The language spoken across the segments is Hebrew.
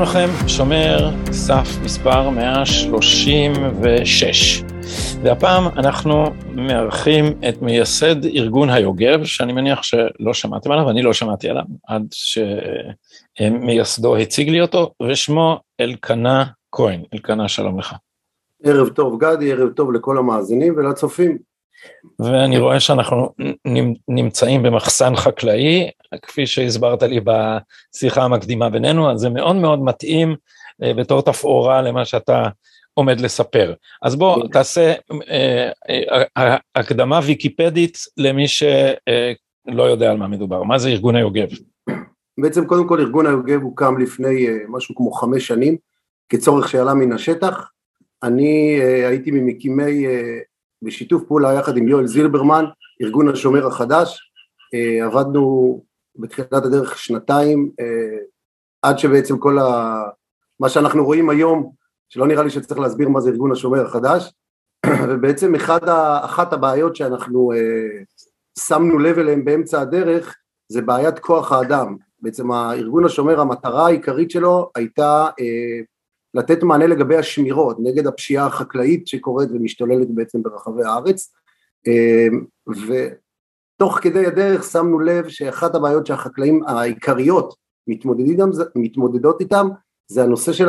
שלום לכם, שומר סף מספר 136. והפעם אנחנו מארחים את מייסד ארגון היוגב, שאני מניח שלא שמעתם עליו, אני לא שמעתי עליו, עד שמייסדו הציג לי אותו, ושמו אלקנה כהן. אלקנה, שלום לך. ערב טוב גדי, ערב טוב לכל המאזינים ולצופים. ואני רואה שאנחנו נמצאים במחסן חקלאי, כפי שהסברת לי בשיחה המקדימה בינינו, אז זה מאוד מאוד מתאים אה, בתור תפאורה למה שאתה עומד לספר. אז בוא כן. תעשה אה, אה, הקדמה ויקיפדית למי שלא יודע על מה מדובר, מה זה ארגון היוגב? בעצם קודם כל ארגון היוגב הוקם לפני משהו כמו חמש שנים, כצורך שעלה מן השטח. אני הייתי ממקימי בשיתוף פעולה יחד עם יואל זילברמן, ארגון השומר החדש, אה, עבדנו בתחילת הדרך שנתיים, אה, עד שבעצם כל ה... מה שאנחנו רואים היום, שלא נראה לי שצריך להסביר מה זה ארגון השומר החדש, ובעצם אחד ה... אחת הבעיות שאנחנו אה, שמנו לב אליהן באמצע הדרך, זה בעיית כוח האדם. בעצם הארגון השומר, המטרה העיקרית שלו הייתה לתת מענה לגבי השמירות, נגד הפשיעה החקלאית שקורית ומשתוללת בעצם ברחבי הארץ, אמ, ותוך כדי הדרך שמנו לב שאחת הבעיות שהחקלאים העיקריות מתמודדות איתם זה הנושא של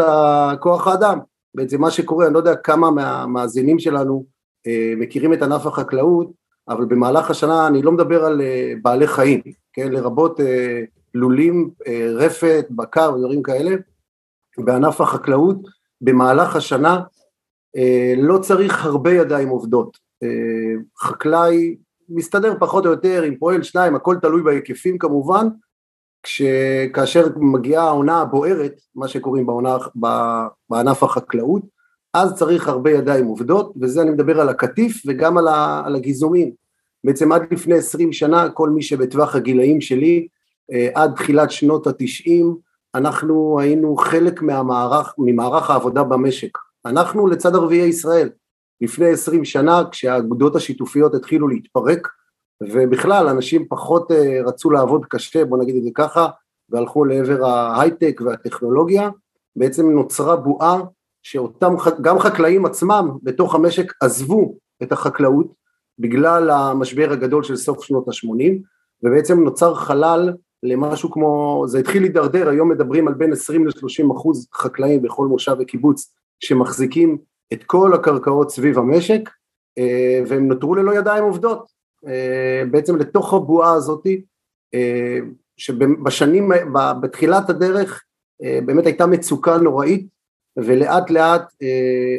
כוח האדם, בעצם מה שקורה, אני לא יודע כמה מהמאזינים שלנו אה, מכירים את ענף החקלאות, אבל במהלך השנה אני לא מדבר על אה, בעלי חיים, כן, לרבות אה, לולים, רפת, בקר ודברים כאלה, בענף החקלאות במהלך השנה אה, לא צריך הרבה ידיים עובדות. אה, חקלאי מסתדר פחות או יותר עם פועל שניים, הכל תלוי בהיקפים כמובן, כאשר מגיעה העונה הבוערת, מה שקוראים בעונה, בענף החקלאות, אז צריך הרבה ידיים עובדות, וזה אני מדבר על הקטיף וגם על הגיזומים. בעצם עד לפני עשרים שנה כל מי שבטווח הגילאים שלי, אה, עד תחילת שנות התשעים, אנחנו היינו חלק מהמערך, ממערך העבודה במשק. אנחנו לצד ערביי ישראל. לפני עשרים שנה כשהאגודות השיתופיות התחילו להתפרק ובכלל אנשים פחות אה, רצו לעבוד קשה, בוא נגיד את זה ככה, והלכו לעבר ההייטק והטכנולוגיה, בעצם נוצרה בועה שאותם, גם חקלאים עצמם בתוך המשק עזבו את החקלאות בגלל המשבר הגדול של סוף שנות ה-80 ובעצם נוצר חלל למשהו כמו, זה התחיל להידרדר, היום מדברים על בין 20 ל-30 אחוז חקלאים בכל מושב וקיבוץ שמחזיקים את כל הקרקעות סביב המשק אה, והם נותרו ללא ידיים עובדות. אה, בעצם לתוך הבועה הזאת, אה, שבשנים, בתחילת הדרך באמת הייתה מצוקה נוראית ולאט לאט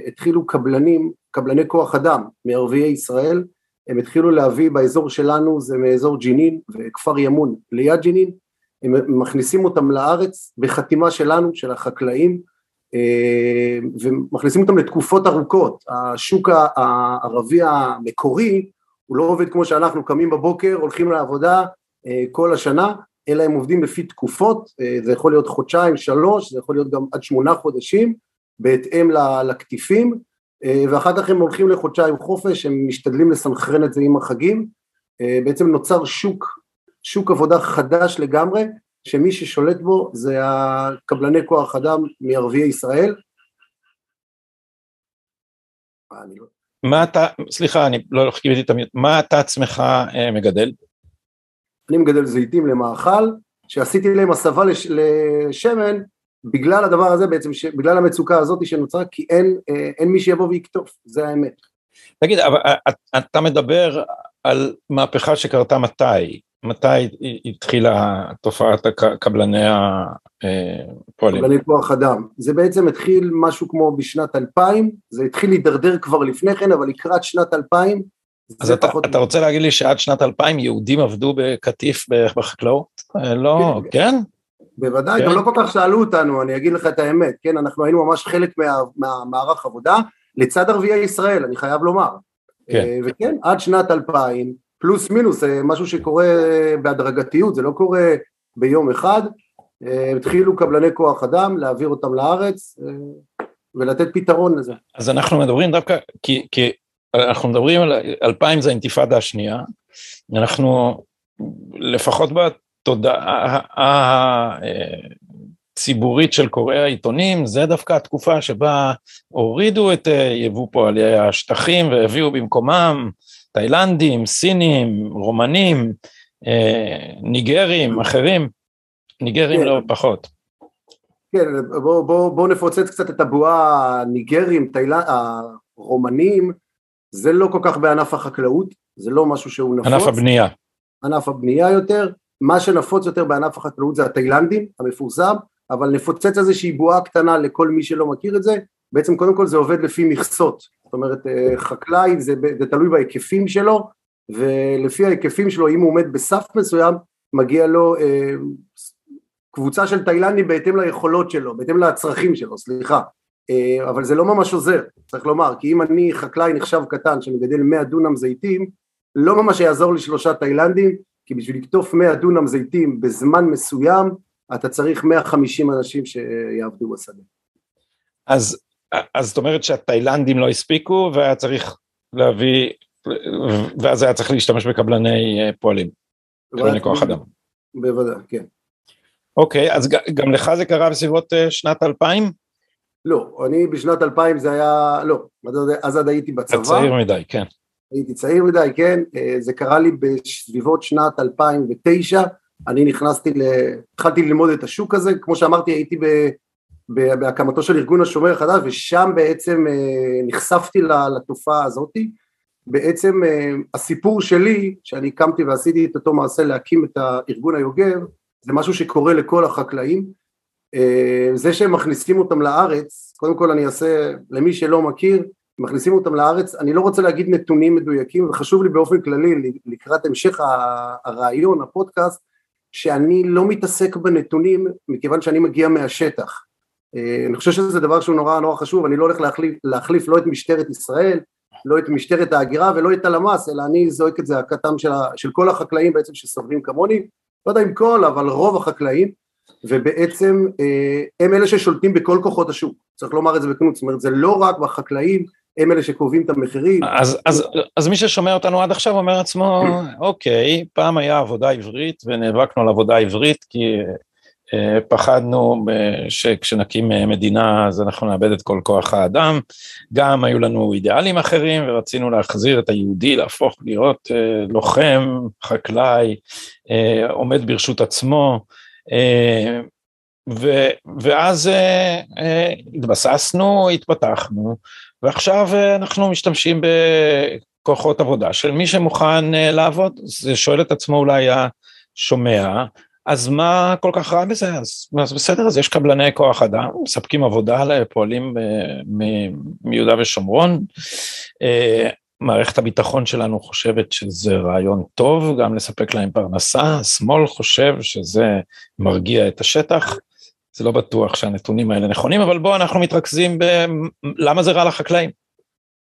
התחילו קבלנים, קבלני כוח אדם מערביי ישראל הם התחילו להביא באזור שלנו, זה מאזור ג'נין וכפר ימון ליד ג'נין, הם מכניסים אותם לארץ בחתימה שלנו, של החקלאים, אה, ומכניסים אותם לתקופות ארוכות. השוק הערבי המקורי הוא לא עובד כמו שאנחנו קמים בבוקר, הולכים לעבודה אה, כל השנה, אלא הם עובדים לפי תקופות, אה, זה יכול להיות חודשיים, שלוש, זה יכול להיות גם עד שמונה חודשים, בהתאם לקטיפים, ואחר כך הם הולכים לחודשיים חופש, הם משתדלים לסנכרן את זה עם החגים, אה, בעצם נוצר שוק, שוק עבודה חדש לגמרי, שמי ששולט בו זה הקבלני כוח אדם מערביי ישראל. לא- מה אתה, סליחה, אני לא חיכיתי את המיוט, מה אתה עצמך אה, מגדל? אני מגדל זיתים למאכל, שעשיתי להם הסבה לש, לשמן בגלל הדבר הזה בעצם, ש... בגלל המצוקה הזאת שנוצרה, כי אין, אה, אין מי שיבוא ויקטוף, זה האמת. תגיד, אבל אה, אתה מדבר על מהפכה שקרתה מתי? מתי התחילה תופעת קבלני הפועלים? קבלני כוח אדם. זה בעצם התחיל משהו כמו בשנת 2000, זה התחיל להידרדר כבר לפני כן, אבל לקראת שנת 2000, אז אתה, פחות... אתה רוצה להגיד לי שעד שנת 2000 יהודים עבדו בקטיף בחקלאות? אה, לא, כן? בוודאי, כן. גם לא כל כך שאלו אותנו, אני אגיד לך את האמת, כן, אנחנו היינו ממש חלק מה, מהמערך עבודה, לצד ערביי ישראל, אני חייב לומר. כן. אה, וכן, עד שנת 2000, פלוס מינוס, זה משהו שקורה בהדרגתיות, זה לא קורה ביום אחד, אה, התחילו קבלני כוח אדם להעביר אותם לארץ אה, ולתת פתרון לזה. אז אנחנו מדברים דווקא, כי, כי אנחנו מדברים על 2000 זה האינתיפאדה השנייה, אנחנו לפחות התודעה ציבורית של קוראי העיתונים, זה דווקא התקופה שבה הורידו את יבוא פועלי השטחים והביאו במקומם תאילנדים, סינים, רומנים, ניגרים, אחרים, ניגרים כן. לא פחות. כן, בואו בוא, בוא נפוצץ קצת את הבועה, הניגרים, תאילנד, הרומנים, זה לא כל כך בענף החקלאות, זה לא משהו שהוא נפוץ. ענף הבנייה. ענף הבנייה יותר, מה שנפוץ יותר בענף החקלאות זה התאילנדים, המפורסם, אבל נפוצץ איזושהי בועה קטנה לכל מי שלא מכיר את זה, בעצם קודם כל זה עובד לפי מכסות, זאת אומרת אה, חקלאי זה, זה תלוי בהיקפים שלו, ולפי ההיקפים שלו אם הוא עומד בסף מסוים מגיע לו אה, קבוצה של תאילנדים בהתאם ליכולות שלו, בהתאם לצרכים שלו, סליחה, אה, אבל זה לא ממש עוזר, צריך לומר, כי אם אני חקלאי נחשב קטן שמגדל 100 דונם זיתים, לא ממש יעזור לי שלושה תאילנדים, כי בשביל לקטוף 100 דונם זיתים בזמן מסוים, אתה צריך 150 אנשים שיעבדו בשדה. אז, אז זאת אומרת שהתאילנדים לא הספיקו והיה צריך להביא, ואז היה צריך להשתמש בקבלני אה, פועלים, קבלני כוח אדם. בוודאי, כן. אוקיי, אז גם לך זה קרה בסביבות אה, שנת 2000? לא, אני בשנת 2000 זה היה, לא, אז עד הייתי בצבא. אתה צעיר מדי, כן. הייתי צעיר מדי, כן, אה, זה קרה לי בסביבות שנת 2009, אני נכנסתי, ל... התחלתי ללמוד את השוק הזה, כמו שאמרתי הייתי ב... בהקמתו של ארגון השומר החדש ושם בעצם אה, נחשפתי לתופעה הזאתי, בעצם הסיפור שלי, שאני הקמתי ועשיתי את אותו מעשה להקים את הארגון היוגב, זה משהו שקורה לכל החקלאים, אה, זה שהם מכניסים אותם לארץ, קודם כל אני אעשה, למי שלא מכיר, מכניסים אותם לארץ, אני לא רוצה להגיד נתונים מדויקים, וחשוב לי באופן כללי לקראת המשך הרעיון, הפודקאסט, שאני לא מתעסק בנתונים מכיוון שאני מגיע מהשטח. אה, אני חושב שזה דבר שהוא נורא נורא חשוב, אני לא הולך להחליף, להחליף לא את משטרת ישראל, לא את משטרת ההגירה ולא את הלמ"ס, אלא אני זועק את זעקתם של, של כל החקלאים בעצם שסובלים כמוני, לא יודע אם כל, אבל רוב החקלאים, ובעצם אה, הם אלה ששולטים בכל כוחות השוק, צריך לומר את זה בכנות, זאת אומרת זה לא רק בחקלאים, הם אלה שקובעים את המחירים. אז, אז, אז מי ששומע אותנו עד עכשיו אומר לעצמו, אוקיי, פעם היה עבודה עברית ונאבקנו על עבודה עברית כי אה, פחדנו שכשנקים אה, מדינה אז אנחנו נאבד את כל כוח האדם, גם היו לנו אידיאלים אחרים ורצינו להחזיר את היהודי, להפוך להיות אה, לוחם, חקלאי, עומד ברשות עצמו, ו, ואז התבססנו, התפתחנו, ועכשיו אנחנו משתמשים בכוחות עבודה של מי שמוכן לעבוד, זה שואל את עצמו אולי השומע, אז מה כל כך רע בזה? אז, אז בסדר, אז יש קבלני כוח אדם, מספקים עבודה לפועלים אה, מיהודה ושומרון. אה, מערכת הביטחון שלנו חושבת שזה רעיון טוב, גם לספק להם פרנסה, השמאל חושב שזה מרגיע את השטח. זה לא בטוח שהנתונים האלה נכונים, אבל בואו אנחנו מתרכזים בלמה זה רע לחקלאים.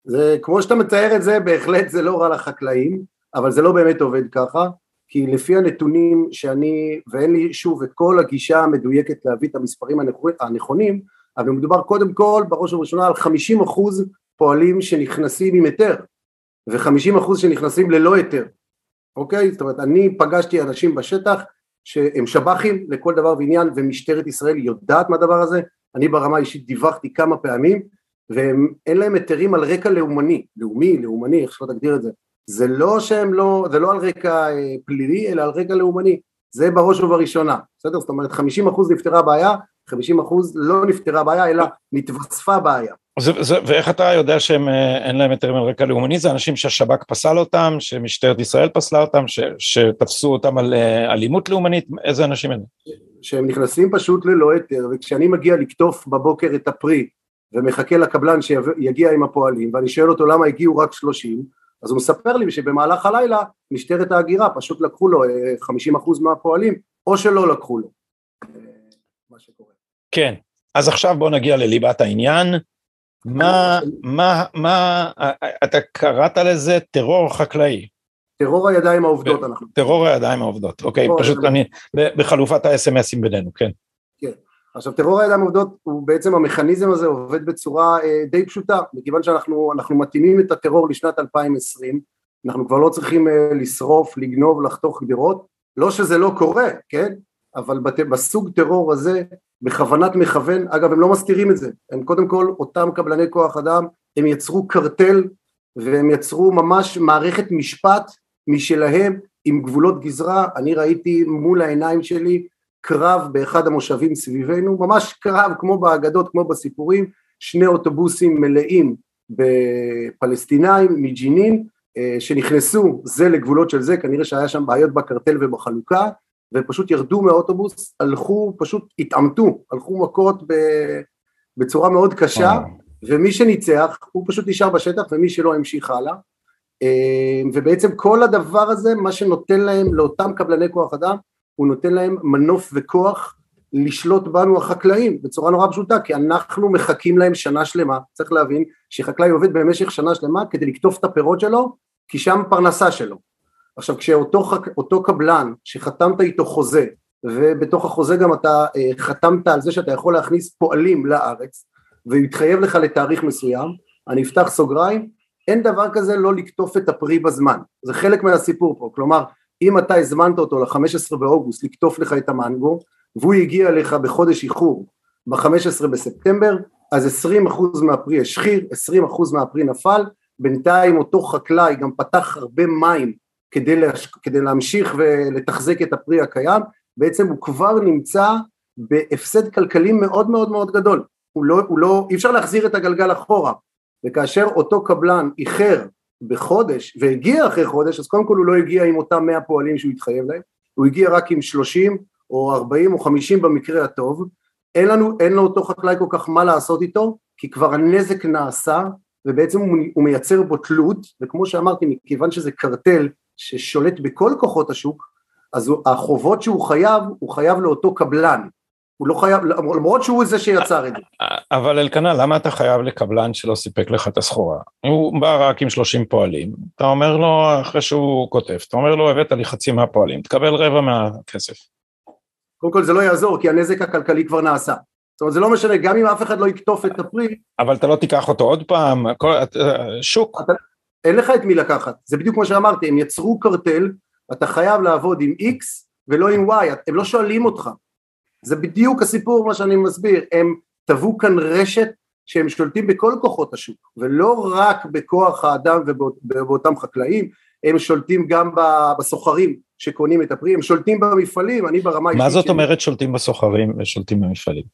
זה, כמו שאתה מתאר את זה, בהחלט זה לא רע לחקלאים, אבל זה לא באמת עובד ככה. כי לפי הנתונים שאני, ואין לי שוב את כל הגישה המדויקת להביא את המספרים הנכונים, אבל מדובר קודם כל בראש ובראשונה על 50 אחוז פועלים שנכנסים עם היתר ו-50 אחוז שנכנסים ללא היתר, אוקיי? זאת אומרת אני פגשתי אנשים בשטח שהם שב"חים לכל דבר ועניין ומשטרת ישראל יודעת מהדבר הזה, אני ברמה האישית דיווחתי כמה פעמים ואין להם היתרים על רקע לאומני, לאומי, לאומני, איך שלא תגדיר את זה, זה לא שהם לא, זה לא על רקע אה, פלילי אלא על רקע לאומני, זה בראש ובראשונה, בסדר? זאת אומרת 50% נפתרה בעיה, 50% לא נפתרה בעיה אלא נתווספה בעיה. זה, זה, ואיך אתה יודע שהם אה, אין להם היתרים על רקע לאומני? זה אנשים שהשב"כ פסל אותם, שמשטרת ישראל פסלה אותם, ש, שתפסו אותם על אה, אלימות לאומנית, איזה אנשים הם? שהם נכנסים פשוט ללא היתר, וכשאני מגיע לקטוף בבוקר את הפרי ומחכה לקבלן שיגיע עם הפועלים, ואני שואל אותו למה הגיעו רק 30, אז הוא מספר לי שבמהלך הלילה משטרת ההגירה פשוט לקחו לו 50% אה, מהפועלים או שלא לקחו לו. מה שקורה. כן, אז עכשיו בוא נגיע לליבת העניין. מה, מה, מה, אתה קראת לזה טרור חקלאי. טרור הידיים העובדות אנחנו. טרור הידיים העובדות, אוקיי, פשוט אני, בחלופת האס.אם.אסים בינינו, כן. עכשיו טרור הידיים עובדות הוא בעצם המכניזם הזה עובד בצורה אה, די פשוטה מכיוון שאנחנו מתאימים את הטרור לשנת 2020 אנחנו כבר לא צריכים אה, לשרוף, לגנוב, לחתוך גדרות לא שזה לא קורה, כן? אבל בסוג טרור הזה, בכוונת מכוון, אגב הם לא מסתירים את זה, הם קודם כל אותם קבלני כוח אדם, הם יצרו קרטל והם יצרו ממש מערכת משפט משלהם עם גבולות גזרה, אני ראיתי מול העיניים שלי קרב באחד המושבים סביבנו, ממש קרב כמו באגדות, כמו בסיפורים, שני אוטובוסים מלאים בפלסטינאים מג'נין אה, שנכנסו זה לגבולות של זה, כנראה שהיה שם בעיות בקרטל ובחלוקה ופשוט ירדו מהאוטובוס, הלכו, פשוט התעמתו, הלכו מכות בצורה מאוד קשה ומי שניצח הוא פשוט נשאר בשטח ומי שלא המשיך הלאה. אה, ובעצם כל הדבר הזה מה שנותן להם לאותם קבלני כוח אדם הוא נותן להם מנוף וכוח לשלוט בנו החקלאים בצורה נורא פשוטה כי אנחנו מחכים להם שנה שלמה. צריך להבין שחקלאי עובד במשך שנה שלמה כדי לקטוף את הפירות שלו כי שם פרנסה שלו עכשיו כשאותו. קבלן שחתמת איתו חוזה ובתוך החוזה גם אתה אה, חתמת על זה שאתה יכול להכניס פועלים לארץ והוא לך לתאריך מסוים אני אפתח סוגריים אין דבר כזה לא לקטוף את הפרי בזמן זה חלק מהסיפור פה כלומר אם אתה הזמנת אותו ל-15 באוגוסט לקטוף לך את המנגו והוא הגיע אליך בחודש איחור ב-15 בספטמבר, אז 20% מהפרי השחיר, 20% מהפרי נפל, בינתיים אותו חקלאי גם פתח הרבה מים כדי, להש... כדי להמשיך ולתחזק את הפרי הקיים, בעצם הוא כבר נמצא בהפסד כלכלי מאוד מאוד מאוד גדול, הוא לא, הוא לא, אי אפשר להחזיר את הגלגל אחורה, וכאשר אותו קבלן איחר בחודש והגיע אחרי חודש, אז קודם כל הוא לא הגיע עם אותם 100 פועלים שהוא התחייב להם, הוא הגיע רק עם 30 או 40 או 50 במקרה הטוב, אין לנו, אין לאותו חקלאי כל כך מה לעשות איתו, כי כבר הנזק נעשה, ובעצם הוא, הוא מייצר בו תלות, וכמו שאמרתי, מכיוון שזה קרטל ששולט בכל כוחות השוק, אז החובות שהוא חייב, הוא חייב לאותו קבלן, הוא לא חייב, למרות שהוא זה שיצר את זה. אבל אלקנה, למה אתה חייב לקבלן שלא סיפק לך את הסחורה? הוא בא רק עם 30 פועלים, אתה אומר לו, אחרי שהוא כותב, אתה אומר לו, הבאת לי חצי מהפועלים, תקבל רבע מהכסף. קודם כל זה לא יעזור כי הנזק הכלכלי כבר נעשה. זאת אומרת זה לא משנה, גם אם אף אחד לא יקטוף את הפרי. אבל אתה לא תיקח אותו עוד פעם, כל, שוק. אתה, אין לך את מי לקחת, זה בדיוק כמו שאמרתי, הם יצרו קרטל, אתה חייב לעבוד עם X ולא עם Y, הם לא שואלים אותך. זה בדיוק הסיפור מה שאני מסביר, הם טבעו כאן רשת שהם שולטים בכל כוחות השוק, ולא רק בכוח האדם ובאותם חקלאים, הם שולטים גם בסוחרים שקונים את הפרי, הם שולטים במפעלים, אני ברמה מה זאת אומרת שולטים בסוחרים ושולטים במפעלים?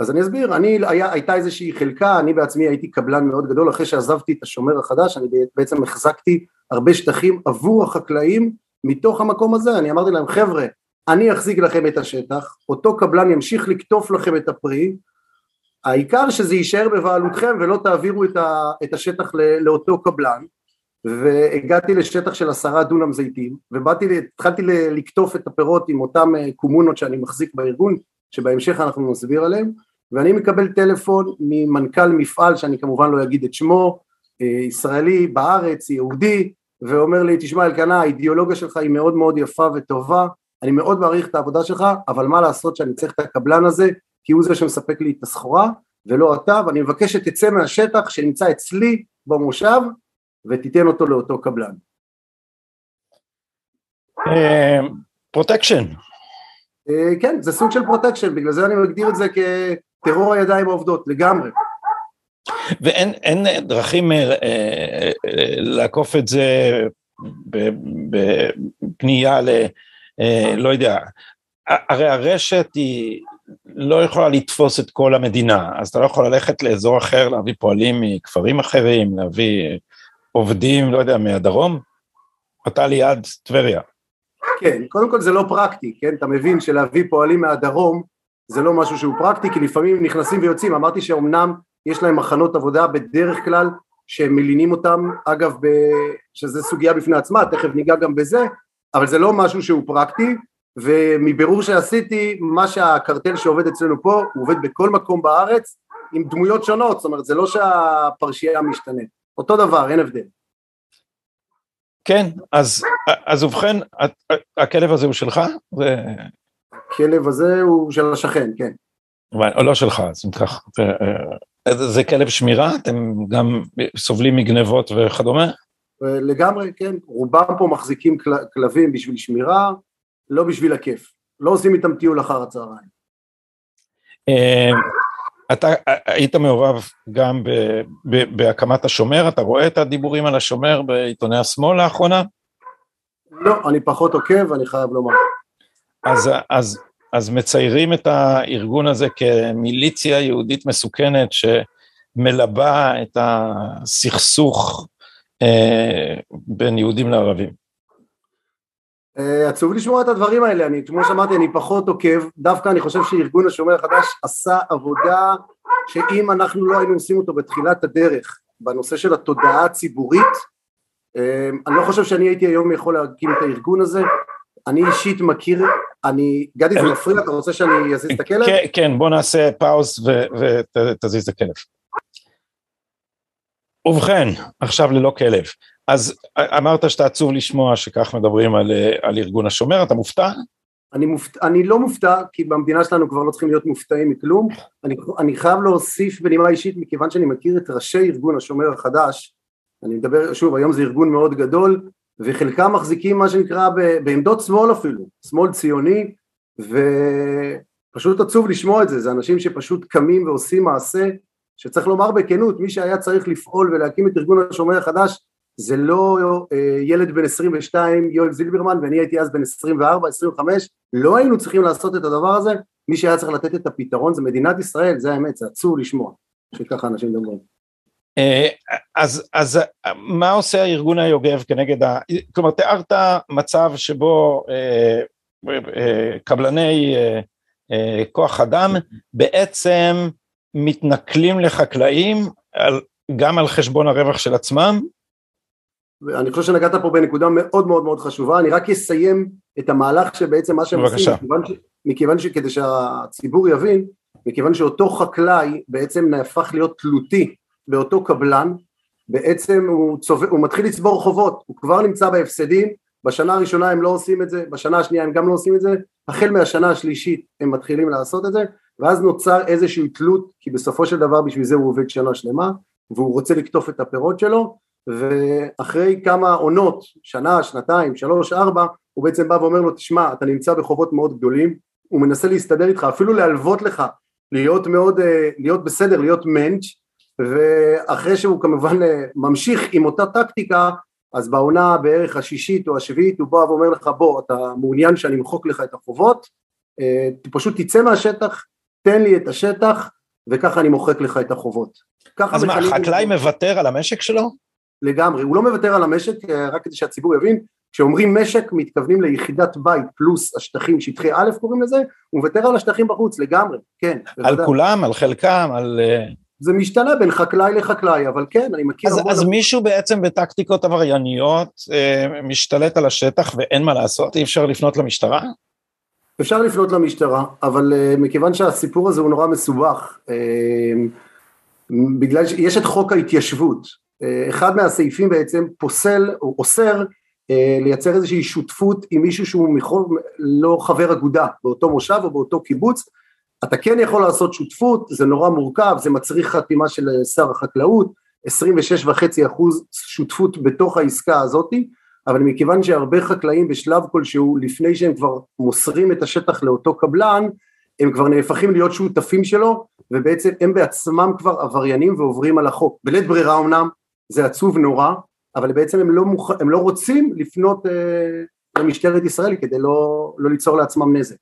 אז אני אסביר, אני, היה, הייתה איזושהי חלקה, אני בעצמי הייתי קבלן מאוד גדול, אחרי שעזבתי את השומר החדש, אני בעצם החזקתי הרבה שטחים עבור החקלאים, מתוך המקום הזה, אני אמרתי להם, חבר'ה, אני אחזיק לכם את השטח, אותו קבלן ימשיך לקטוף לכם את הפרי, העיקר שזה יישאר בבעלותכם ולא תעבירו את, ה, את השטח לאותו קבלן, והגעתי לשטח של עשרה דונם זיתים ובאתי, התחלתי לקטוף את הפירות עם אותם אה, קומונות שאני מחזיק בארגון שבהמשך אנחנו נסביר עליהם ואני מקבל טלפון ממנכ"ל מפעל שאני כמובן לא אגיד את שמו אה, ישראלי בארץ יהודי ואומר לי תשמע אלקנה האידיאולוגיה שלך היא מאוד מאוד יפה וטובה אני מאוד מעריך את העבודה שלך אבל מה לעשות שאני צריך את הקבלן הזה כי הוא זה שמספק לי את הסחורה ולא אתה ואני מבקש שתצא מהשטח שנמצא אצלי במושב ותיתן אותו לאותו קבלן. פרוטקשן. אה, כן, זה סוג של פרוטקשן, בגלל זה אני מגדיר את זה כטרור הידיים העובדות, לגמרי. ואין דרכים אה, אה, לעקוף את זה בפנייה ל... לא יודע, הרי הרשת היא לא יכולה לתפוס את כל המדינה, אז אתה לא יכול ללכת לאזור אחר, להביא פועלים מכפרים אחרים, להביא עובדים, לא יודע, מהדרום? אתה ליד טבריה. כן, קודם כל זה לא פרקטי, כן? אתה מבין שלהביא פועלים מהדרום זה לא משהו שהוא פרקטי, כי לפעמים נכנסים ויוצאים. אמרתי שאומנם יש להם מחנות עבודה בדרך כלל שהם מלינים אותם, אגב, ב... שזה סוגיה בפני עצמה, תכף ניגע גם בזה, אבל זה לא משהו שהוא פרקטי, ומבירור שעשיתי, מה שהקרטל שעובד אצלנו פה, הוא עובד בכל מקום בארץ עם דמויות שונות, זאת אומרת, זה לא שהפרשייה משתנה. אותו דבר, אין הבדל. כן, אז, אז ובכן, הכלב הזה הוא שלך? ו... הכלב הזה הוא של השכן, כן. או לא שלך, אז אם כך, זה, זה כלב שמירה? אתם גם סובלים מגנבות וכדומה? לגמרי, כן. רובם פה מחזיקים כל, כלבים בשביל שמירה, לא בשביל הכיף. לא עושים איתם טיול אחר הצהריים. אה, אתה היית מעורב גם ב, ב, בהקמת השומר, אתה רואה את הדיבורים על השומר בעיתוני השמאל לאחרונה? לא, אני פחות עוקב, אני חייב לומר. אז, אז, אז מציירים את הארגון הזה כמיליציה יהודית מסוכנת שמלבה את הסכסוך אה, בין יהודים לערבים. אה, עצוב לשמוע את הדברים האלה, אני כמו שאמרתי אני פחות עוקב, דווקא אני חושב שארגון השומר החדש עשה עבודה שאם אנחנו לא היינו עושים אותו בתחילת הדרך בנושא של התודעה הציבורית, אה, אני לא חושב שאני הייתי היום יכול להקים את הארגון הזה, אני אישית מכיר, אני, גדי זה מפריע, אתה רוצה שאני אזיז את הכלב? כן, כן, בוא נעשה פאוס ותזיז את הכלב. ובכן, עכשיו ללא כלב. אז אמרת שאתה עצוב לשמוע שכך מדברים על, על ארגון השומר, אתה מופתע? אני, מופת... אני לא מופתע, כי במדינה שלנו כבר לא צריכים להיות מופתעים מכלום. אני, אני חייב להוסיף בנימה אישית, מכיוון שאני מכיר את ראשי ארגון השומר החדש, אני מדבר, שוב, היום זה ארגון מאוד גדול, וחלקם מחזיקים מה שנקרא בעמדות שמאל אפילו, שמאל ציוני, ופשוט עצוב לשמוע את זה, זה אנשים שפשוט קמים ועושים מעשה, שצריך לומר בכנות, מי שהיה צריך לפעול ולהקים את ארגון השומר החדש, זה לא אה, ילד בן 22 יואל זילברמן ואני הייתי אז בן 24, 25, לא היינו צריכים לעשות את הדבר הזה, מי שהיה צריך לתת את הפתרון זה מדינת ישראל, זה האמת, זה עצוב לשמוע שככה אנשים מדברים. אה, אז, אז מה עושה הארגון היוגב כנגד ה... כלומר תיארת מצב שבו אה, אה, קבלני אה, אה, כוח אדם בעצם מתנכלים לחקלאים על, גם על חשבון הרווח של עצמם? ואני חושב שנגעת פה בנקודה מאוד מאוד מאוד חשובה, אני רק אסיים את המהלך שבעצם מה שהם עושים, מכיוון, ש, מכיוון שכדי שהציבור יבין, מכיוון שאותו חקלאי בעצם נהפך להיות תלותי באותו קבלן, בעצם הוא, צוב... הוא מתחיל לצבור חובות, הוא כבר נמצא בהפסדים, בשנה הראשונה הם לא עושים את זה, בשנה השנייה הם גם לא עושים את זה, החל מהשנה השלישית הם מתחילים לעשות את זה, ואז נוצר איזושהי תלות, כי בסופו של דבר בשביל זה הוא עובד שנה שלמה, והוא רוצה לקטוף את הפירות שלו, ואחרי כמה עונות, שנה, שנתיים, שלוש, ארבע, הוא בעצם בא ואומר לו, תשמע, אתה נמצא בחובות מאוד גדולים, הוא מנסה להסתדר איתך, אפילו להלוות לך, להיות מאוד, אה, להיות בסדר, להיות מענץ', ואחרי שהוא כמובן אה, ממשיך עם אותה טקטיקה, אז בעונה בערך השישית או השביעית הוא בא ואומר לך, בוא, אתה מעוניין שאני אמחוק לך את החובות, אה, פשוט תצא מהשטח, תן לי את השטח, וככה אני מוחק לך את החובות. אז מה, החקלאי מוותר על המשק שלו? לגמרי, הוא לא מוותר על המשק, אה, רק כדי שהציבור יבין, כשאומרים משק מתכוונים ליחידת בית פלוס השטחים, שטחי א' קוראים לזה, הוא מוותר על השטחים בחוץ לגמרי, כן. על בוודא. כולם, על חלקם, על... זה משתנה בין חקלאי לחקלאי, אבל כן, אני מכיר... אז, אז מישהו בעצם בטקטיקות עברייניות אה, משתלט על השטח ואין מה לעשות? אי אפשר לפנות למשטרה? אפשר לפנות למשטרה, אבל אה, מכיוון שהסיפור הזה הוא נורא מסובך, אה, בגלל שיש את חוק ההתיישבות, אחד מהסעיפים בעצם פוסל או אוסר אה, לייצר איזושהי שותפות עם מישהו שהוא מכל, לא חבר אגודה באותו מושב או באותו קיבוץ, אתה כן יכול לעשות שותפות, זה נורא מורכב, זה מצריך חתימה של אה, שר החקלאות, 26.5 אחוז שותפות בתוך העסקה הזאתי, אבל מכיוון שהרבה חקלאים בשלב כלשהו, לפני שהם כבר מוסרים את השטח לאותו קבלן, הם כבר נהפכים להיות שותפים שלו, ובעצם הם בעצמם כבר עבריינים ועוברים על החוק. בלית ברירה אמנם, זה עצוב נורא, אבל בעצם הם לא, מוכ... הם לא רוצים לפנות אה, למשטרת ישראל כדי לא, לא ליצור לעצמם נזק.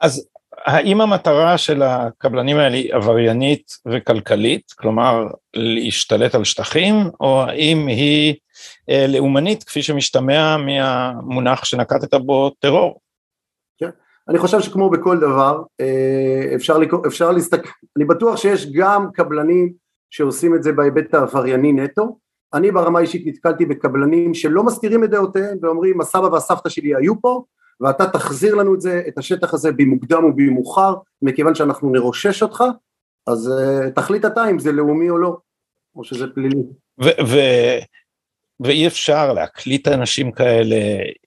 אז האם המטרה של הקבלנים האלה היא עבריינית וכלכלית, כלומר להשתלט על שטחים, או האם היא אה, לאומנית כפי שמשתמע מהמונח שנקטת בו טרור? כן, אני חושב שכמו בכל דבר, אה, אפשר, אפשר להסתכל, אני בטוח שיש גם קבלנים שעושים את זה בהיבט העברייני נטו. אני ברמה האישית נתקלתי בקבלנים שלא מסתירים את דעותיהם ואומרים הסבא והסבתא שלי היו פה ואתה תחזיר לנו את זה, את השטח הזה במוקדם ובמאוחר מכיוון שאנחנו נרושש אותך אז uh, תחליט אתה אם זה לאומי או לא או שזה פלילי. ואי אפשר להקליט אנשים כאלה,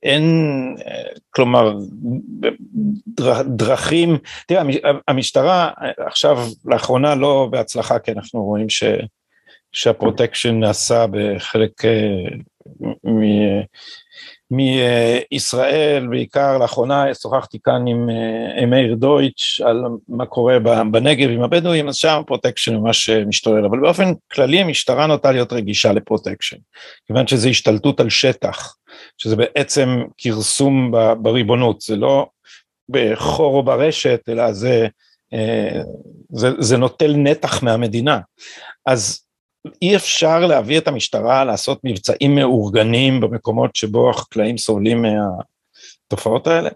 אין, כלומר, דרכים, תראה, המשטרה עכשיו, לאחרונה לא בהצלחה, כי אנחנו רואים ש, שהפרוטקשן נעשה בחלק אה, מ, מישראל, בעיקר לאחרונה שוחחתי כאן עם מאיר דויטש על מה קורה בנגב עם הבדואים, אז שם פרוטקשן ממש משתולל, אבל באופן כללי המשטרה נוטה להיות רגישה לפרוטקשן, כיוון שזה השתלטות על שטח, שזה בעצם כרסום בריבונות, זה לא בחור או ברשת, אלא זה, זה, זה נוטל נתח מהמדינה. אז אי אפשר להביא את המשטרה לעשות מבצעים מאורגנים במקומות שבו החקלאים סובלים מהתופעות האלה?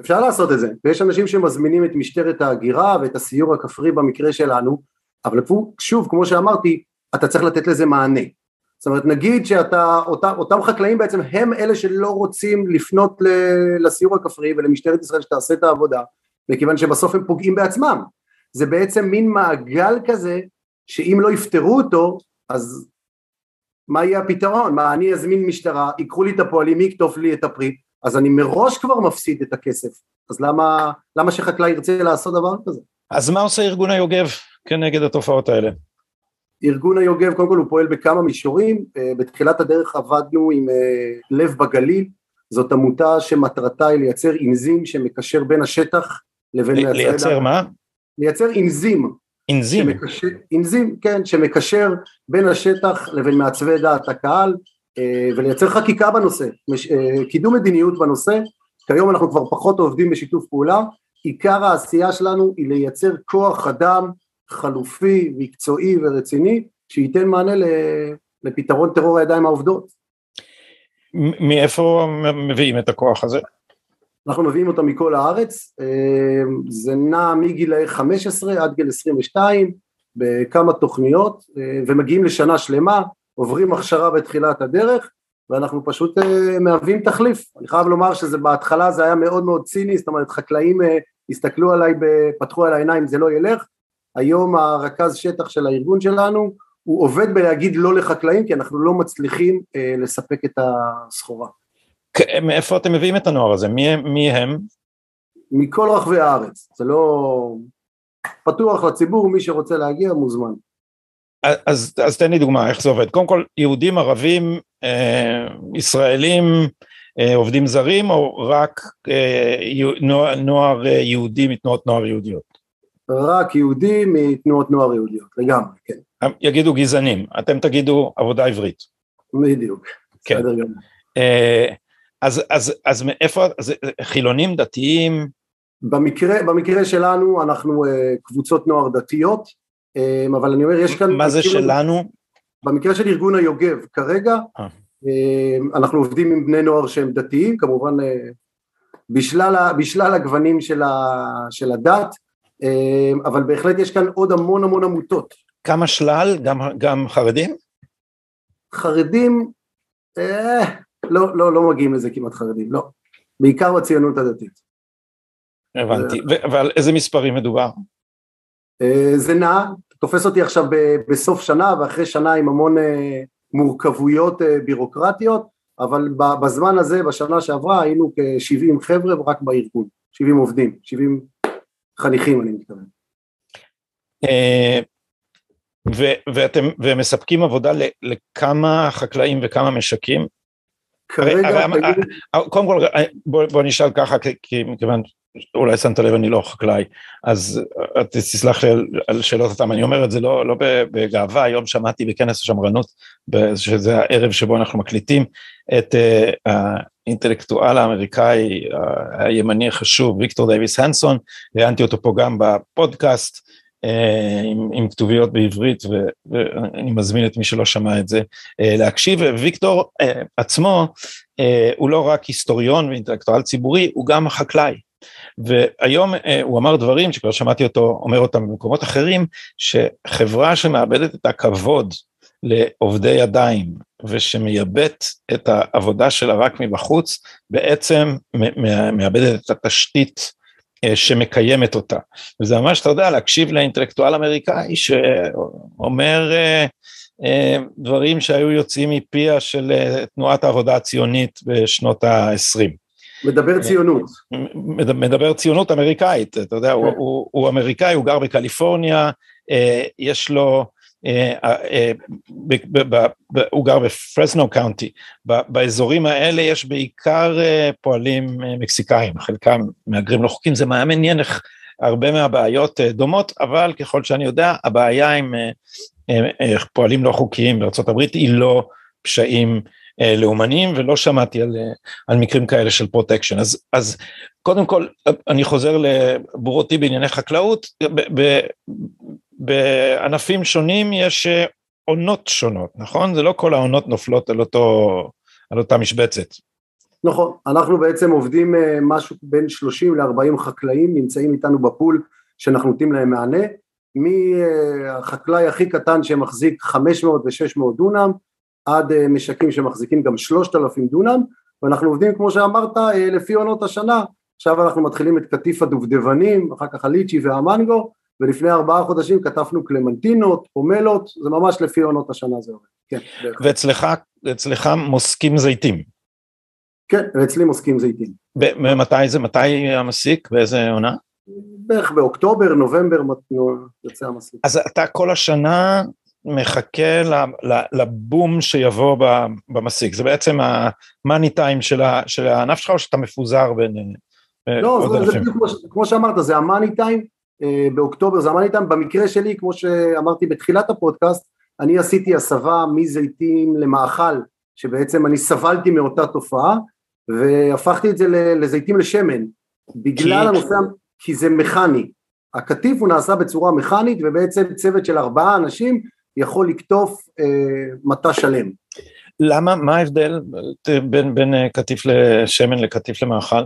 אפשר לעשות את זה, ויש אנשים שמזמינים את משטרת ההגירה ואת הסיור הכפרי במקרה שלנו, אבל שוב, כמו שאמרתי, אתה צריך לתת לזה מענה. זאת אומרת, נגיד שאתה, אותם, אותם חקלאים בעצם הם אלה שלא רוצים לפנות לסיור הכפרי ולמשטרת ישראל שתעשה את העבודה, מכיוון שבסוף הם פוגעים בעצמם. זה בעצם מין מעגל כזה שאם לא יפתרו אותו, אז מה יהיה הפתרון? מה, אני אזמין משטרה, ייקחו לי את הפועלים, מי יקטוף לי את הפרי, אז אני מראש כבר מפסיד את הכסף, אז למה, למה שחקלאי ירצה לעשות דבר כזה? אז מה עושה ארגון היוגב כנגד התופעות האלה? ארגון היוגב קודם כל הוא פועל בכמה מישורים, אה, בתחילת הדרך עבדנו עם אה, לב בגליל, זאת עמותה שמטרתה היא לייצר אנזים שמקשר בין השטח לבין... לייצר מה? לייצר אנזים אנזים. שמקשר, אנזים, כן, שמקשר בין השטח לבין מעצבי דעת הקהל אה, ולייצר חקיקה בנושא, אה, קידום מדיניות בנושא, כיום אנחנו כבר פחות עובדים בשיתוף פעולה, עיקר העשייה שלנו היא לייצר כוח אדם חלופי, מקצועי ורציני, שייתן מענה לפתרון טרור הידיים העובדות. מאיפה מביאים את הכוח הזה? אנחנו מביאים אותם מכל הארץ, אה, זה נע מגילאי 15 עד גיל 22 בכמה תוכניות אה, ומגיעים לשנה שלמה, עוברים הכשרה בתחילת הדרך ואנחנו פשוט אה, מהווים תחליף. אני חייב לומר שזה בהתחלה זה היה מאוד מאוד ציני, זאת אומרת חקלאים הסתכלו עליי, פתחו על העיניים זה לא ילך, היום הרכז שטח של הארגון שלנו הוא עובד בלהגיד לא לחקלאים כי אנחנו לא מצליחים לספק את הסחורה. מאיפה אתם מביאים את הנוער הזה? מי, מי הם? מכל רחבי הארץ, זה לא... פתוח לציבור, מי שרוצה להגיע מוזמן. אז, אז תן לי דוגמה, איך זה עובד. קודם כל, יהודים, ערבים, אה, ישראלים, אה, עובדים זרים, או רק אה, נוער, נוער אה, יהודי מתנועות נוער יהודיות? רק יהודים מתנועות נוער יהודיות, לגמרי, כן. יגידו גזענים, אתם תגידו עבודה עברית. בדיוק, כן. בסדר גמור. אה, אז, אז, אז מאיפה, אז חילונים דתיים? במקרה, במקרה שלנו אנחנו uh, קבוצות נוער דתיות, um, אבל אני אומר יש כאן... מה זה שלנו? במקרה של ארגון היוגב כרגע, uh. um, אנחנו עובדים עם בני נוער שהם דתיים, כמובן uh, בשלל, בשלל הגוונים של, ה, של הדת, אבל בהחלט יש כאן עוד המון המון עמותות. כמה שלל? גם, גם חרדים? חרדים, אה, לא, לא, לא מגיעים לזה כמעט חרדים, לא. בעיקר בציונות הדתית. הבנתי, ועל איזה מספרים מדובר? אה, זה נע, תופס אותי עכשיו בסוף שנה ואחרי שנה עם המון אה, מורכבויות אה, בירוקרטיות, אבל בזמן הזה, בשנה שעברה, היינו כ-70 חבר'ה רק בארגון, 70 עובדים, 70 חניכים אני מתכוון. ואתם, ומספקים עבודה לכמה חקלאים וכמה משקים? כרגע... הרי, תגיד... קודם כל, בוא, בוא נשאל ככה, כי מכיוון, אולי שמת לב, אני לא חקלאי, אז תסלח לי על, שאלות אותם, אני אומר את זה לא, לא בגאווה, היום שמעתי בכנס השמרנות, שזה הערב שבו אנחנו מקליטים, את האינטלקטואל האמריקאי הימני החשוב, ויקטור דייוויס הנסון, ראיינתי אותו פה גם בפודקאסט, אה, עם, עם כתוביות בעברית ו, ואני מזמין את מי שלא שמע את זה אה, להקשיב. ויקטור אה, עצמו הוא לא רק היסטוריון ואינטלקטואל ציבורי, הוא גם חקלאי. והיום הוא אמר דברים שכבר שמעתי אותו אומר אותם במקומות אחרים, שחברה שמאבדת את הכבוד לעובדי ידיים ושמייבאת את העבודה שלה רק מבחוץ, בעצם מאבדת את התשתית אה, שמקיימת אותה. וזה ממש, אתה יודע, להקשיב לאינטלקטואל אמריקאי שאומר אה, אה, דברים שהיו יוצאים מפיה של תנועת העבודה הציונית בשנות ה-20. מדבר ציונות. מדבר ציונות אמריקאית, אתה יודע, הוא, כן. הוא, הוא אמריקאי, הוא גר בקליפורניה, יש לו הוא גר בפרזנו קאונטי, באזורים האלה יש בעיקר פועלים מקסיקאים, חלקם מהגרים לא חוקיים, זה מעניין איך הרבה מהבעיות דומות, אבל ככל שאני יודע, הבעיה עם פועלים לא חוקיים בארה"ב היא לא פשעים לאומניים ולא שמעתי על, על מקרים כאלה של פרוטקשן אז, אז קודם כל אני חוזר לבורותי בענייני חקלאות. ב, ב, בענפים שונים יש עונות שונות נכון? זה לא כל העונות נופלות על אותו על אותה משבצת. נכון. אנחנו בעצם עובדים משהו בין 30 ל-40 חקלאים נמצאים איתנו ב pool שאנחנו נותנים להם מענה. מהחקלאי הכי קטן שמחזיק 500 ו-600 דונם עד אה, משקים שמחזיקים גם 3,000 דונם ואנחנו עובדים כמו שאמרת אה, לפי עונות השנה עכשיו אנחנו מתחילים את קטיף הדובדבנים אחר כך הליצ'י והמנגו ולפני ארבעה חודשים כתבנו קלמנטינות, פומלות, זה ממש לפי עונות השנה זה עובד. כן, ואצלך אצלך מוסקים זיתים. כן, ואצלי מוסקים זיתים. מתי זה, מתי המסיק, באיזה עונה? בערך באוקטובר, נובמבר יוצא המסיק. אז אתה כל השנה מחכה לבום שיבוא במסיק, זה בעצם המאני טיים של הענף שלך או שאתה מפוזר בין אה, לא, זה, זה בדיוק כמו שאמרת, זה המאני טיים, אה, באוקטובר. זה המאני טיים, במקרה שלי, כמו שאמרתי בתחילת הפודקאסט, אני עשיתי הסבה מזיתים למאכל, שבעצם אני סבלתי מאותה תופעה, והפכתי את זה לזיתים לשמן, בגלל כי... הנושא, כי זה מכני, הקטיף הוא נעשה בצורה מכנית ובעצם צוות של ארבעה אנשים יכול לקטוף אה, מטע שלם. למה, מה ההבדל בין, בין אה, קטיף לשמן לקטיף למאכל?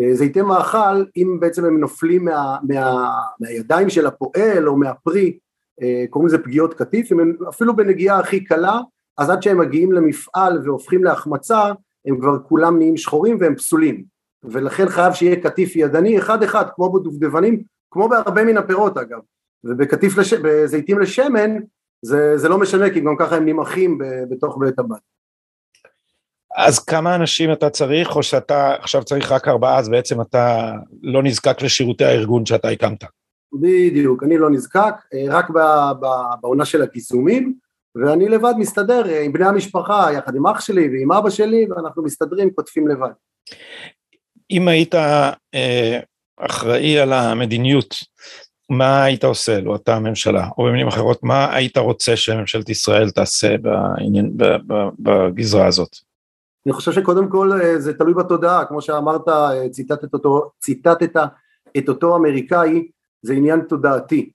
אה, זיתי מאכל, אם בעצם הם נופלים מה, מה, מהידיים של הפועל או מהפרי, אה, קוראים לזה פגיעות קטיף, הם אפילו בנגיעה הכי קלה, אז עד שהם מגיעים למפעל והופכים להחמצה, הם כבר כולם נהיים שחורים והם פסולים. ולכן חייב שיהיה קטיף ידני אחד אחד, כמו בדובדבנים, כמו בהרבה מן הפירות אגב. ובקטיף, לש... בזיתים לשמן, זה, זה לא משנה כי גם ככה הם נמעכים בתוך בית הבית. אז כמה אנשים אתה צריך או שאתה עכשיו צריך רק ארבעה אז בעצם אתה לא נזקק לשירותי הארגון שאתה הקמת? בדיוק, אני לא נזקק, רק בעונה של הקיסומים ואני לבד מסתדר עם בני המשפחה יחד עם אח שלי ועם אבא שלי ואנחנו מסתדרים, כותבים לבד. אם היית אה, אחראי על המדיניות מה היית עושה לו אתה הממשלה, או במילים אחרות, מה היית רוצה שממשלת ישראל תעשה בעניין, בגזרה הזאת? אני חושב שקודם כל אה, זה תלוי בתודעה, כמו שאמרת, אה, ציטטת אותו, ציטטת את אותו אמריקאי, זה עניין תודעתי.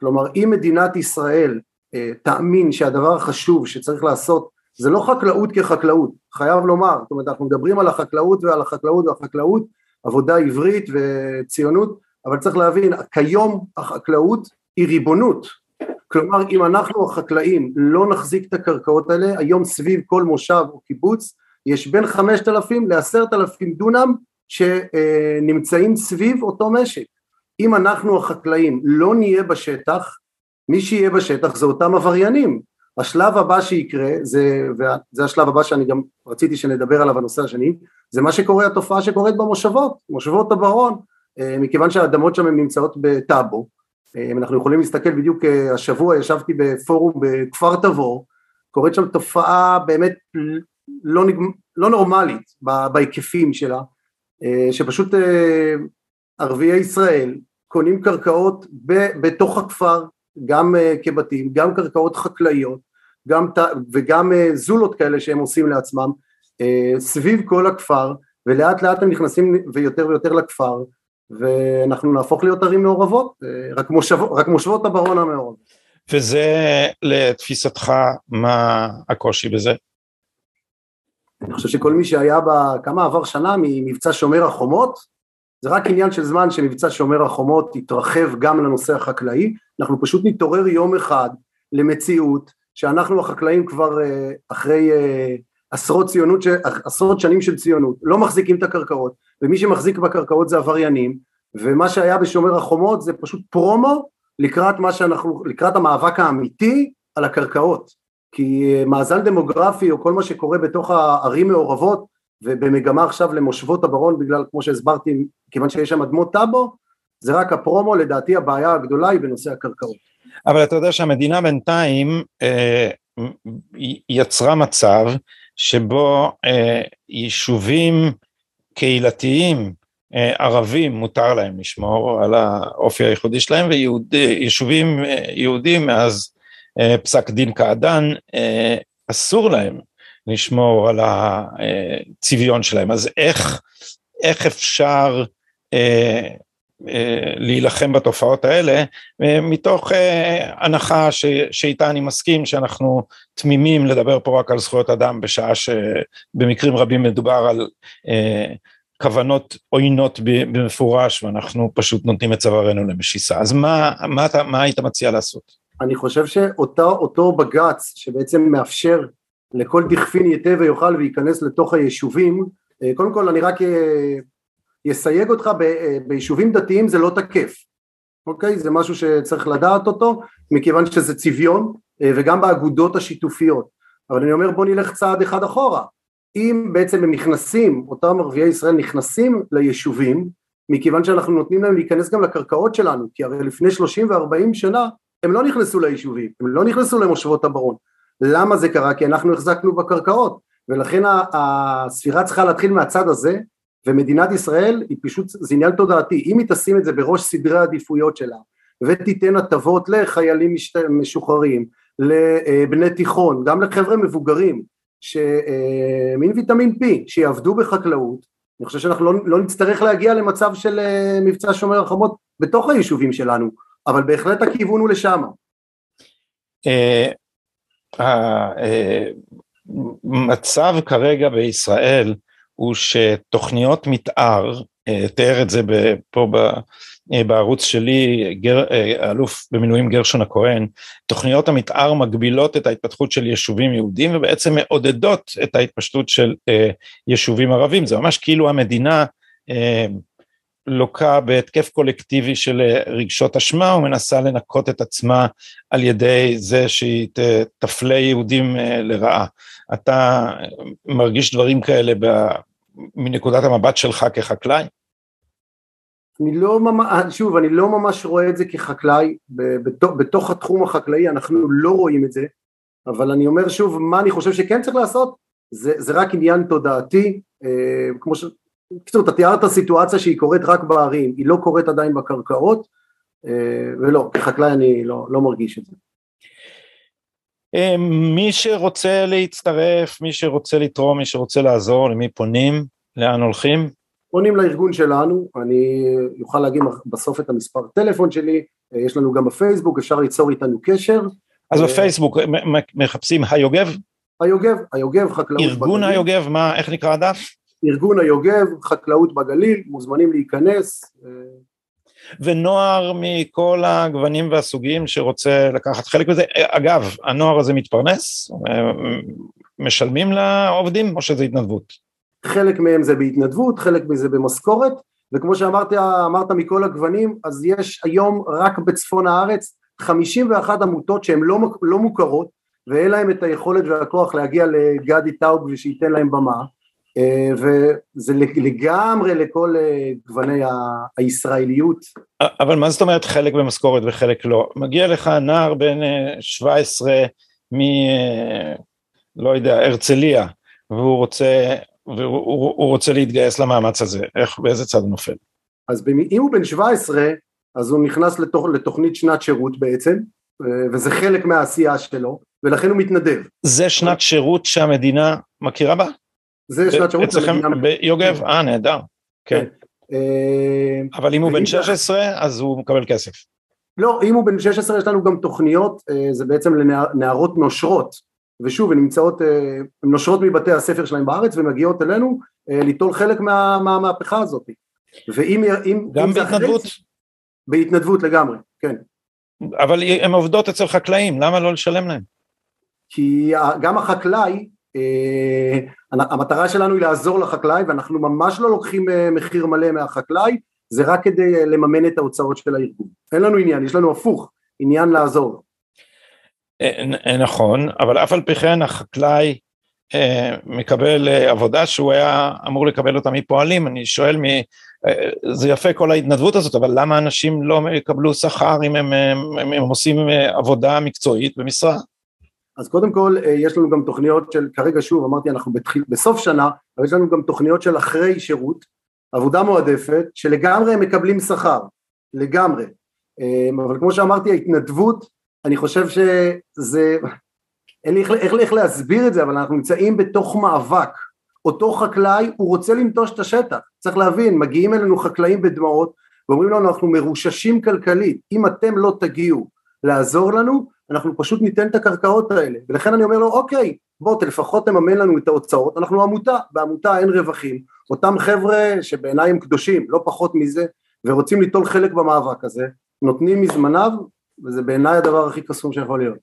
כלומר, אם מדינת ישראל אה, תאמין שהדבר החשוב שצריך לעשות זה לא חקלאות כחקלאות, חייב לומר, זאת אומרת אנחנו מדברים על החקלאות ועל החקלאות והחקלאות, עבודה עברית וציונות, אבל צריך להבין, כיום החקלאות היא ריבונות, כלומר אם אנחנו החקלאים לא נחזיק את הקרקעות האלה, היום סביב כל מושב או קיבוץ יש בין חמשת אלפים לעשרת אלפים דונם שנמצאים סביב אותו משק. אם אנחנו החקלאים לא נהיה בשטח, מי שיהיה בשטח זה אותם עבריינים. השלב הבא שיקרה, זה, וזה השלב הבא שאני גם רציתי שנדבר עליו הנושא השני, זה מה שקורה, התופעה שקורית במושבות, מושבות הברון, מכיוון שהאדמות שם הן נמצאות בטאבו, אה, אנחנו יכולים להסתכל בדיוק, אה, השבוע ישבתי בפורום בכפר תבור, קורית שם תופעה באמת לא, לא נורמלית בהיקפים שלה, שפשוט ערביי ישראל קונים קרקעות בתוך הכפר, גם כבתים, גם קרקעות חקלאיות, גם, וגם זולות כאלה שהם עושים לעצמם, סביב כל הכפר, ולאט לאט הם נכנסים ויותר ויותר לכפר, ואנחנו נהפוך להיות ערים מעורבות, רק, מושב, רק מושבות הברון המעורב. וזה לתפיסתך, מה הקושי בזה? אני חושב שכל מי שהיה בה, כמה עבר שנה ממבצע שומר החומות, זה רק עניין של זמן שמבצע שומר החומות יתרחב גם לנושא החקלאי, אנחנו פשוט נתעורר יום אחד למציאות שאנחנו החקלאים כבר אה, אחרי אה, עשרות, ציונות, עשרות שנים של ציונות, לא מחזיקים את הקרקעות, ומי שמחזיק בקרקעות זה עבריינים, ומה שהיה בשומר החומות זה פשוט פרומו לקראת מה שאנחנו, לקראת המאבק האמיתי על הקרקעות, כי אה, מאזן דמוגרפי או כל מה שקורה בתוך הערים מעורבות ובמגמה עכשיו למושבות הברון בגלל כמו שהסברתי כיוון שיש שם אדמות טאבו זה רק הפרומו, לדעתי הבעיה הגדולה היא בנושא הקרקעות. אבל אתה יודע שהמדינה בינתיים אה, יצרה מצב שבו אה, יישובים קהילתיים אה, ערבים מותר להם לשמור על האופי הייחודי שלהם ויישובים אה, יהודים מאז אה, פסק דין קעדאן אסור להם לשמור על הצביון שלהם. אז איך, איך אפשר להילחם בתופעות האלה מתוך הנחה ש, שאיתה אני מסכים שאנחנו תמימים לדבר פה רק על זכויות אדם בשעה שבמקרים רבים מדובר על כוונות עוינות במפורש ואנחנו פשוט נותנים את צווארנו למשיסה אז מה, מה, אתה, מה היית מציע לעשות? אני חושב שאותו בג"ץ שבעצם מאפשר לכל דכפין יתה ויאכל וייכנס לתוך היישובים אה, קודם כל אני רק אסייג אה, אותך אה, ביישובים דתיים זה לא תקף אוקיי זה משהו שצריך לדעת אותו מכיוון שזה צביון וגם באגודות השיתופיות אבל אני אומר בוא נלך צעד אחד אחורה אם בעצם הם נכנסים, אותם ערביי ישראל נכנסים ליישובים, מכיוון שאנחנו נותנים להם להיכנס גם לקרקעות שלנו, כי הרי לפני 30 ו-40 שנה הם לא נכנסו ליישובים, הם לא נכנסו למושבות הברון. למה זה קרה? כי אנחנו החזקנו בקרקעות, ולכן הספירה צריכה להתחיל מהצד הזה, ומדינת ישראל היא פשוט, זה עניין תודעתי, אם היא תשים את זה בראש סדרי העדיפויות שלה, ותיתן הטבות לחיילים משוחררים, לבני תיכון, גם לחבר'ה מבוגרים, שמין ויטמין P שיעבדו בחקלאות, אני חושב שאנחנו לא, לא נצטרך להגיע למצב של אה, מבצע שומר החומות בתוך היישובים שלנו, אבל בהחלט הכיוון הוא לשם. המצב אה, כרגע בישראל הוא שתוכניות מתאר, אה, תיאר את זה פה אה, בערוץ שלי, גר, אה, האלוף במילואים גרשון הכהן, תוכניות המתאר מגבילות את ההתפתחות של יישובים יהודים ובעצם מעודדות את ההתפשטות של יישובים ערבים, זה ממש כאילו המדינה לוקה בהתקף קולקטיבי של אה, רגשות אשמה ומנסה לנקות את עצמה על ידי זה שהיא תפלה יהודים אה, לרעה. אתה מרגיש דברים כאלה ב, מנקודת המבט שלך כחקלאי? אני לא ממש, שוב, אני לא ממש רואה את זה כחקלאי, בתוך, בתוך התחום החקלאי אנחנו לא רואים את זה, אבל אני אומר שוב, מה אני חושב שכן צריך לעשות, זה, זה רק עניין תודעתי, אה, כמו ש... בקיצור, אתה תיארת סיטואציה שהיא קורית רק בערים, היא לא קורית עדיין בקרקעות, אה, ולא, כחקלאי אני לא, לא מרגיש את זה. אה, מי שרוצה להצטרף, מי שרוצה לתרום, מי שרוצה לעזור, למי פונים, לאן הולכים? פונים לארגון שלנו, אני אוכל להגיד בסוף את המספר טלפון שלי, יש לנו גם בפייסבוק, אפשר ליצור איתנו קשר. אז בפייסבוק מחפשים היוגב? היוגב, היוגב חקלאות. ארגון היוגב, מה, איך נקרא הדף? ארגון היוגב, חקלאות בגליל, מוזמנים להיכנס. ונוער מכל הגוונים והסוגים שרוצה לקחת חלק בזה, אגב, הנוער הזה מתפרנס? משלמים לעובדים או שזה התנדבות? חלק מהם זה בהתנדבות, חלק מזה במשכורת, וכמו שאמרת אמרת מכל הגוונים, אז יש היום רק בצפון הארץ 51 עמותות שהן לא, לא מוכרות, ואין להם את היכולת והכוח להגיע לגדי טאוב ושייתן להם במה, אה, וזה לגמרי לכל אה, גווני הישראליות. אבל מה זאת אומרת חלק במשכורת וחלק לא? מגיע לך נער בן 17 אה, מ... לא יודע, הרצליה, והוא רוצה והוא רוצה להתגייס למאמץ הזה, איך, באיזה צד הוא נופל? אז אם הוא בן 17, אז הוא נכנס לתוך, לתוכנית שנת שירות בעצם, וזה חלק מהעשייה שלו, ולכן הוא מתנדב. זה שנת שירות שהמדינה מכירה בה? זה שנת שירות אצלכם ביוגב? אה, נהדר, כן. כן. אה, אבל אם הוא בן 16, אז הוא מקבל כסף. לא, אם הוא בן 16 יש לנו גם תוכניות, אה, זה בעצם לנערות נושרות, ושוב הן נמצאות, אה, הן נושרות מבתי הספר שלהם בארץ ומגיעות אלינו ליטול חלק מה, מהמהפכה הזאת. ואם... אם, גם אם בהתנדבות? בהתנדבות לגמרי, כן. אבל הן עובדות אצל חקלאים, למה לא לשלם להם? כי גם החקלאי, המטרה שלנו היא לעזור לחקלאי ואנחנו ממש לא לוקחים מחיר מלא מהחקלאי, זה רק כדי לממן את ההוצאות של הארגון. אין לנו עניין, יש לנו הפוך, עניין לעזור. אה, אה, נכון, אבל אף על פי כן החקלאי אה, מקבל עבודה שהוא היה אמור לקבל אותה מפועלים, אני שואל זה יפה כל ההתנדבות הזאת, אבל למה אנשים לא יקבלו שכר אם הם, הם, הם, הם עושים עבודה מקצועית במשרה? אז קודם כל יש לנו גם תוכניות של, כרגע שוב אמרתי אנחנו בתחיל, בסוף שנה, אבל יש לנו גם תוכניות של אחרי שירות, עבודה מועדפת, שלגמרי הם מקבלים שכר, לגמרי, אבל כמו שאמרתי ההתנדבות, אני חושב שזה, אין לי איך, איך, איך להסביר את זה, אבל אנחנו נמצאים בתוך מאבק, אותו חקלאי הוא רוצה לנטוש את השטח, צריך להבין, מגיעים אלינו חקלאים בדמעות ואומרים לנו אנחנו מרוששים כלכלית, אם אתם לא תגיעו לעזור לנו, אנחנו פשוט ניתן את הקרקעות האלה, ולכן אני אומר לו אוקיי, בוא לפחות תממן לנו את ההוצאות, אנחנו עמותה, בעמותה אין רווחים, אותם חבר'ה שבעיניי הם קדושים, לא פחות מזה, ורוצים ליטול חלק במאבק הזה, נותנים מזמניו, וזה בעיניי הדבר הכי קסום שיכול להיות.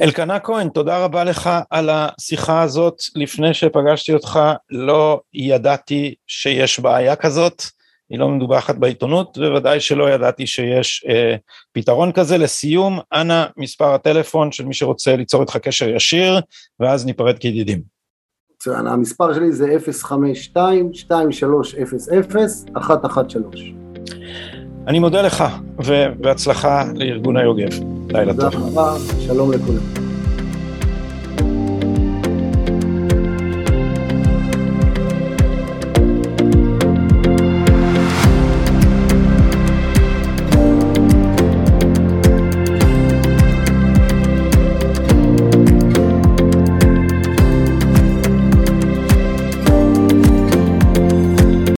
אלקנה כהן, תודה רבה לך על השיחה הזאת. לפני שפגשתי אותך לא ידעתי שיש בעיה כזאת, היא לא מדווחת בעיתונות, וודאי שלא ידעתי שיש אה, פתרון כזה. לסיום, אנא מספר הטלפון של מי שרוצה ליצור איתך קשר ישיר, ואז ניפרד כידידים. מצוין, המספר שלי זה 052-2300-113. אני מודה לך, ובהצלחה לארגון היוגב. לילה טוב. תודה רבה, שלום לכולם.